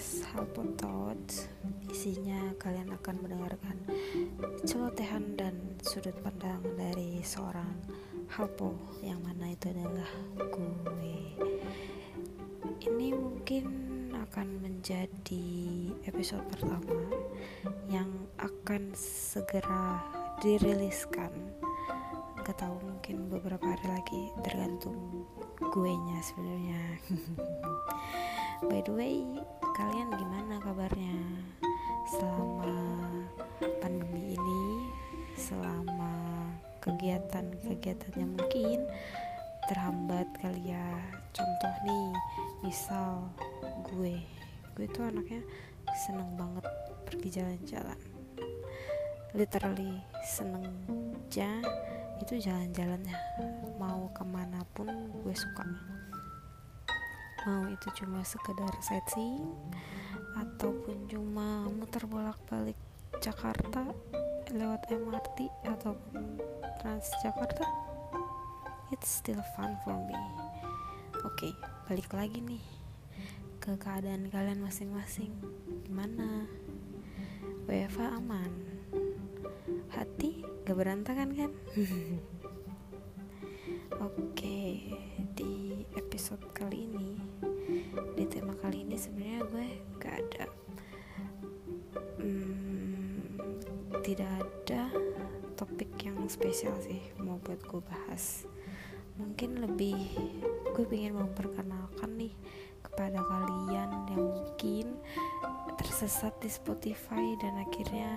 podcast Halpo Thoughts. Isinya kalian akan mendengarkan celotehan dan sudut pandang dari seorang Halpo Yang mana itu adalah gue. Ini mungkin akan menjadi episode pertama Yang akan segera diriliskan. Gak tahu mungkin beberapa hari lagi tergantung gue nya sebenarnya. By the way kalian gimana kabarnya? Selama pandemi ini selama kegiatan-kegiatannya mungkin terhambat kali ya. Contoh nih misal gue. Gue tuh anaknya seneng banget pergi jalan-jalan. Literally seneng aja itu jalan-jalannya. Mau ke mana pun gue suka mau itu cuma sekedar sightseeing ataupun cuma muter bolak-balik Jakarta lewat MRT ataupun Transjakarta it's still fun for me. Oke okay, balik lagi nih ke keadaan kalian masing-masing. Gimana? WFA aman? Hati gak berantakan kan? Oke di episode kali ini tidak ada topik yang spesial sih mau buat gue bahas. Mungkin lebih gue ingin memperkenalkan nih kepada kalian yang mungkin tersesat di Spotify dan akhirnya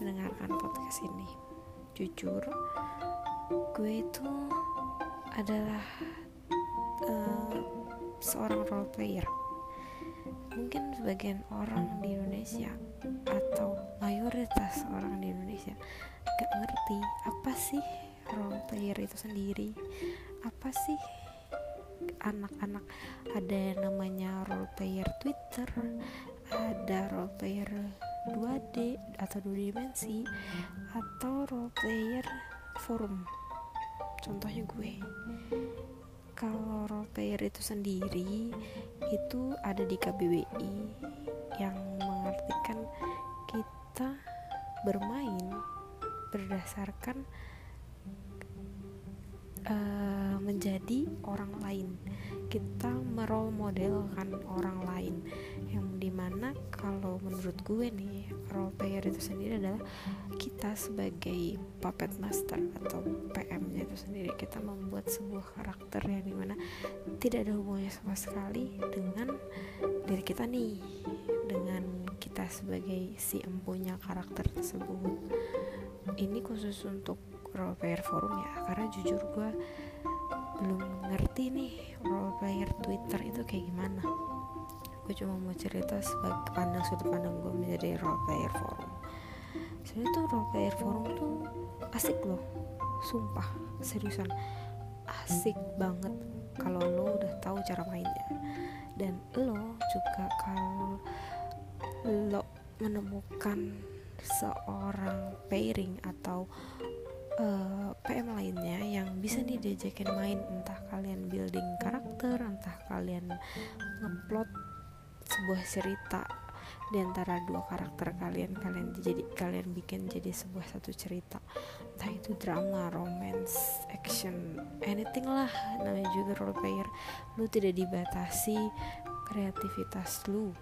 mendengarkan podcast ini. Jujur gue itu adalah uh, seorang role player. Mungkin sebagian orang di Indonesia orang di Indonesia. Gak ngerti apa sih role player itu sendiri? Apa sih anak-anak ada yang namanya role player Twitter ada role player 2D atau dua dimensi atau role player forum. Contohnya gue. Kalau role player itu sendiri itu ada di KBBI yang mengartikan kita bermain berdasarkan uh, menjadi orang lain. Kita merol modelkan orang lain. Yang di mana kalau menurut gue nih role player itu sendiri adalah kita sebagai puppet master atau PM nya itu sendiri. Kita membuat sebuah karakter yang di mana tidak ada hubungannya sama sekali dengan diri kita nih dengan kita sebagai si empunya karakter tersebut. Ini khusus untuk role player forum ya karena jujur gue belum ngerti nih role player Twitter itu kayak gimana. Gue cuma mau cerita sebagai pandang sudut pandang gue menjadi role player forum. Sebenarnya tuh role player forum tuh asik loh sumpah seriusan. Asik banget kalau lo udah tahu cara mainnya. Dan lo juga kalau lo menemukan seorang pairing atau uh, eh, PM lainnya yang bisa nih diajakin main. Entah kalian building karakter entah kalian ngeplot sebuah cerita. Di antara dua karakter kalian kalian jadi kalian bikin jadi sebuah satu cerita. Entah itu drama romance action anything lah. Namanya juga role player. Lu tidak dibatasi kreativitas lu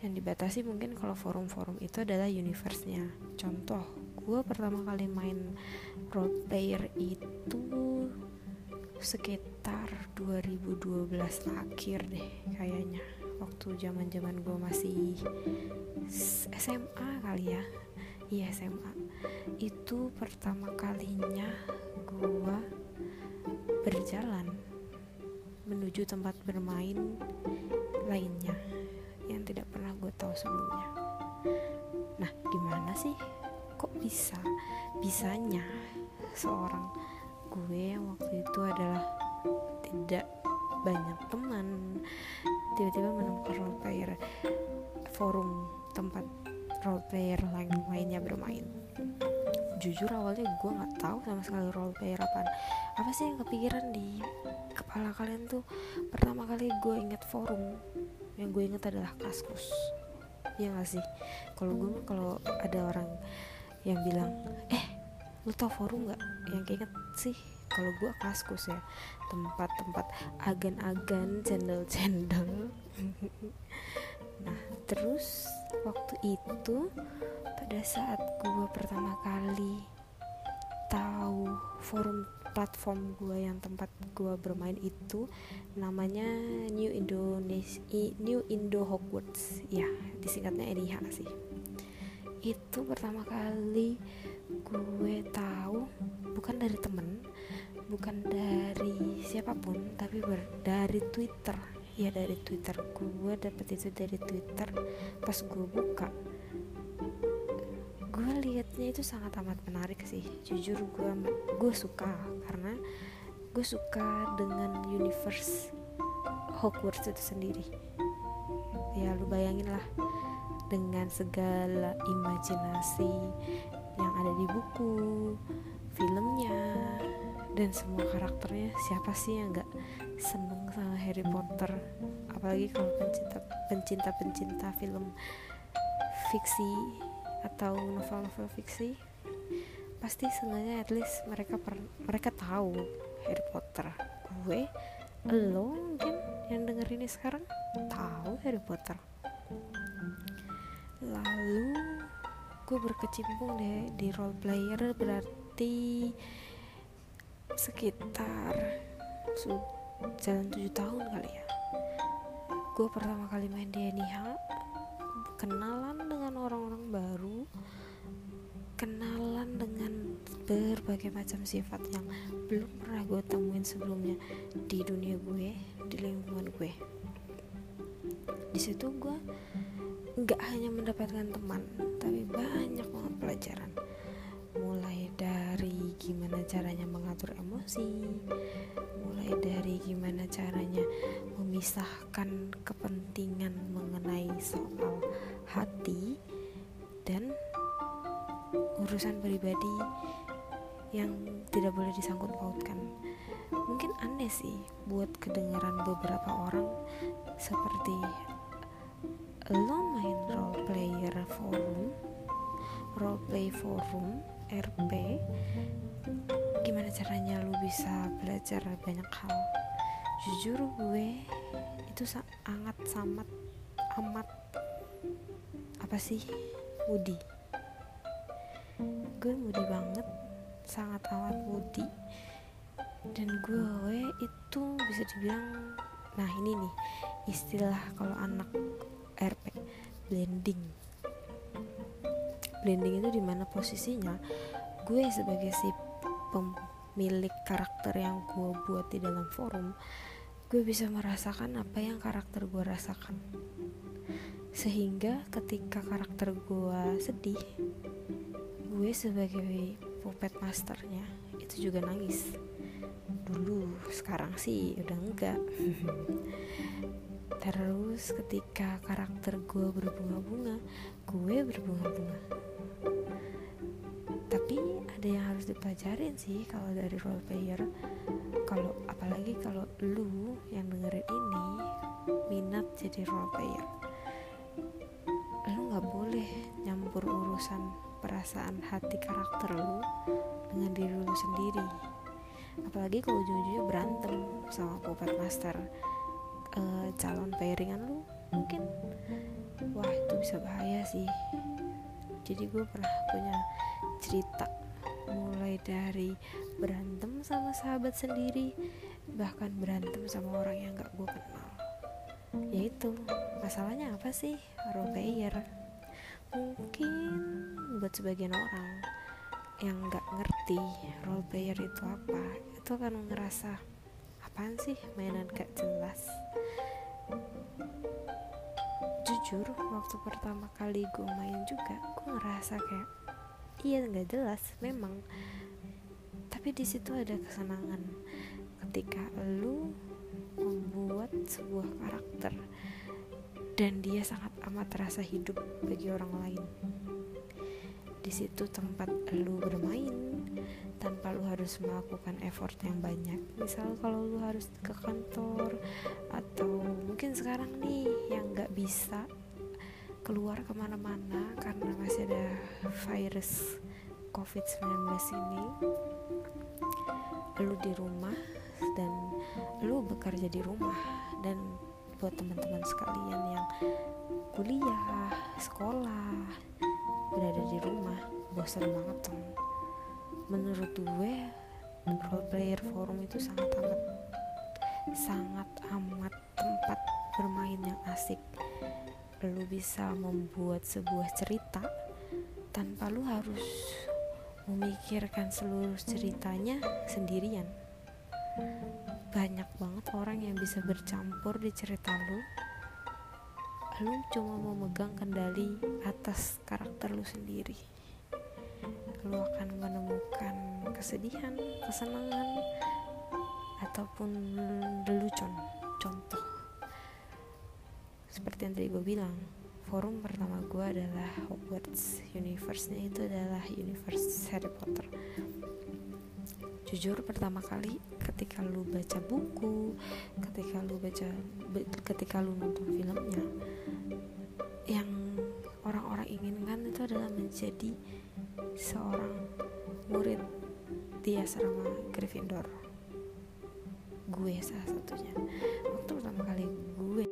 yang dibatasi mungkin kalau forum-forum itu adalah universe-nya. Contoh gue pertama kali main role player itu sekitar 2012 akhir deh kayaknya. Waktu zaman zaman gue masih SMA kali ya. Iya SMA itu pertama kalinya gue berjalan menuju tempat bermain lainnya yang tidak pernah gue tahu sebelumnya. Nah, gimana sih? Kok bisa? Bisanya seorang gue yang waktu itu adalah tidak banyak teman tiba-tiba menemukan role player forum tempat role player lain lainnya bermain jujur awalnya gue nggak tahu sama sekali role player apa apa sih yang kepikiran di kepala kalian tuh pertama kali gue inget forum yang gue inget adalah kaskus ya gak sih? Kalau gue kalau ada orang yang bilang eh lu tau forum nggak? Yang keinget sih kalau gue kaskus ya tempat-tempat agan-agan cendol-cendol. Nah terus waktu itu pada saat gue pertama kali tahu forum platform gue yang tempat gue bermain itu namanya New Indonesia New Indo Hogwarts. Ya disingkatnya NIH sih. Itu pertama kali gue tahu bukan dari temen bukan dari siapa pun tapi dari Twitter. Ya dari Twitter. Gue dapet itu dari Twitter pas gue buka gue liatnya itu sangat amat menarik sih. Jujur gue gue suka karena gue suka dengan universe Hogwarts itu sendiri. Ya lu bayangin lah dengan segala imajinasi yang ada di buku filmnya dan semua karakternya siapa sih yang gak seneng sama Harry Potter? Apalagi kalau pencinta pencinta pencinta film fiksi atau novel-novel fiksi pasti seenggaknya at least mereka per, mereka tahu Harry Potter. Gue lo mungkin yang denger ini sekarang tahu Harry Potter. Lalu gue berkecimpung deh di role player berarti sekitar jalan tujuh tahun kali ya. Gue pertama kali main di NIH kenalan berbagai macam sifat yang belum pernah gue temuin sebelumnya di dunia gue di lingkungan gue. Di situ gue nggak hanya mendapatkan teman tapi banyak banget pelajaran. Mulai dari gimana caranya mengatur emosi mulai dari gimana caranya memisahkan kepentingan mengenai soal hati dan urusan pribadi yang tidak boleh disangkut pautkan. Mungkin aneh sih buat kedengaran beberapa orang seperti lo main role player forum role play forum RP gimana caranya lo bisa belajar banyak hal? Jujur gue itu sangat sangat amat apa sih? Moody gue Moody banget sangat amat Moody dan gue itu bisa dibilang nah ini nih istilah kalau anak RP blending. Blending itu di mana posisinya? Gue sebagai si pemilik karakter yang gue buat di dalam forum gue bisa merasakan apa yang karakter gue rasakan. Sehingga ketika karakter gue sedih gue sebagai puppet masternya. Itu juga nangis. Dulu sekarang sih udah enggak. Terus ketika karakter gue berbunga-bunga gue berbunga-bunga. Tapi ada yang harus dipelajarin sih kalau dari role player. Kalau apalagi kalau lu yang dengerin ini minat jadi role player. Lu nggak boleh nyampur urusan perasaan hati karakter lu dengan diri lu sendiri. Apalagi kalau ujung-ujungnya berantem sama puppet master uh, calon pairingan lu mungkin wah itu bisa bahaya sih. Jadi gue pernah punya cerita mulai dari berantem sama sahabat sendiri bahkan berantem sama orang yang gak gue kenal. Yaitu masalahnya apa sih? Role player. Mungkin buat sebagian orang yang nggak ngerti role player itu apa. Itu akan ngerasa apaan sih mainan gak jelas? Jujur waktu pertama kali gue main juga gue ngerasa kayak iya nggak jelas memang. Tapi di situ ada kesenangan ketika lu membuat sebuah karakter dan dia sangat amat terasa hidup bagi orang lain. Di situ tempat lu bermain tanpa lu harus melakukan effort yang banyak. Misal kalau lu harus ke kantor atau mungkin sekarang nih yang nggak bisa keluar ke mana-mana karena masih ada virus COVID-19 ini lu di rumah dan lu bekerja di rumah dan buat teman-teman sekalian yang kuliah, sekolah, berada di rumah, bosan banget dong. Menurut gue, role player forum itu sangat amat sangat amat tempat bermain yang asik. Lu bisa membuat sebuah cerita tanpa lu harus memikirkan seluruh ceritanya sendirian banyak banget orang yang bisa bercampur di cerita lu lu cuma memegang kendali atas karakter lu sendiri. Lu akan menemukan kesedihan, kesenangan ataupun lelucon. Contoh. Seperti yang tadi gue bilang forum pertama gue adalah Hogwarts universe-nya itu adalah universe Harry Potter jujur pertama kali ketika lu baca buku ketika lu baca ketika lu nonton filmnya yang orang-orang inginkan itu adalah menjadi seorang murid di asrama Gryffindor. Gue salah satunya. Waktu pertama kali gue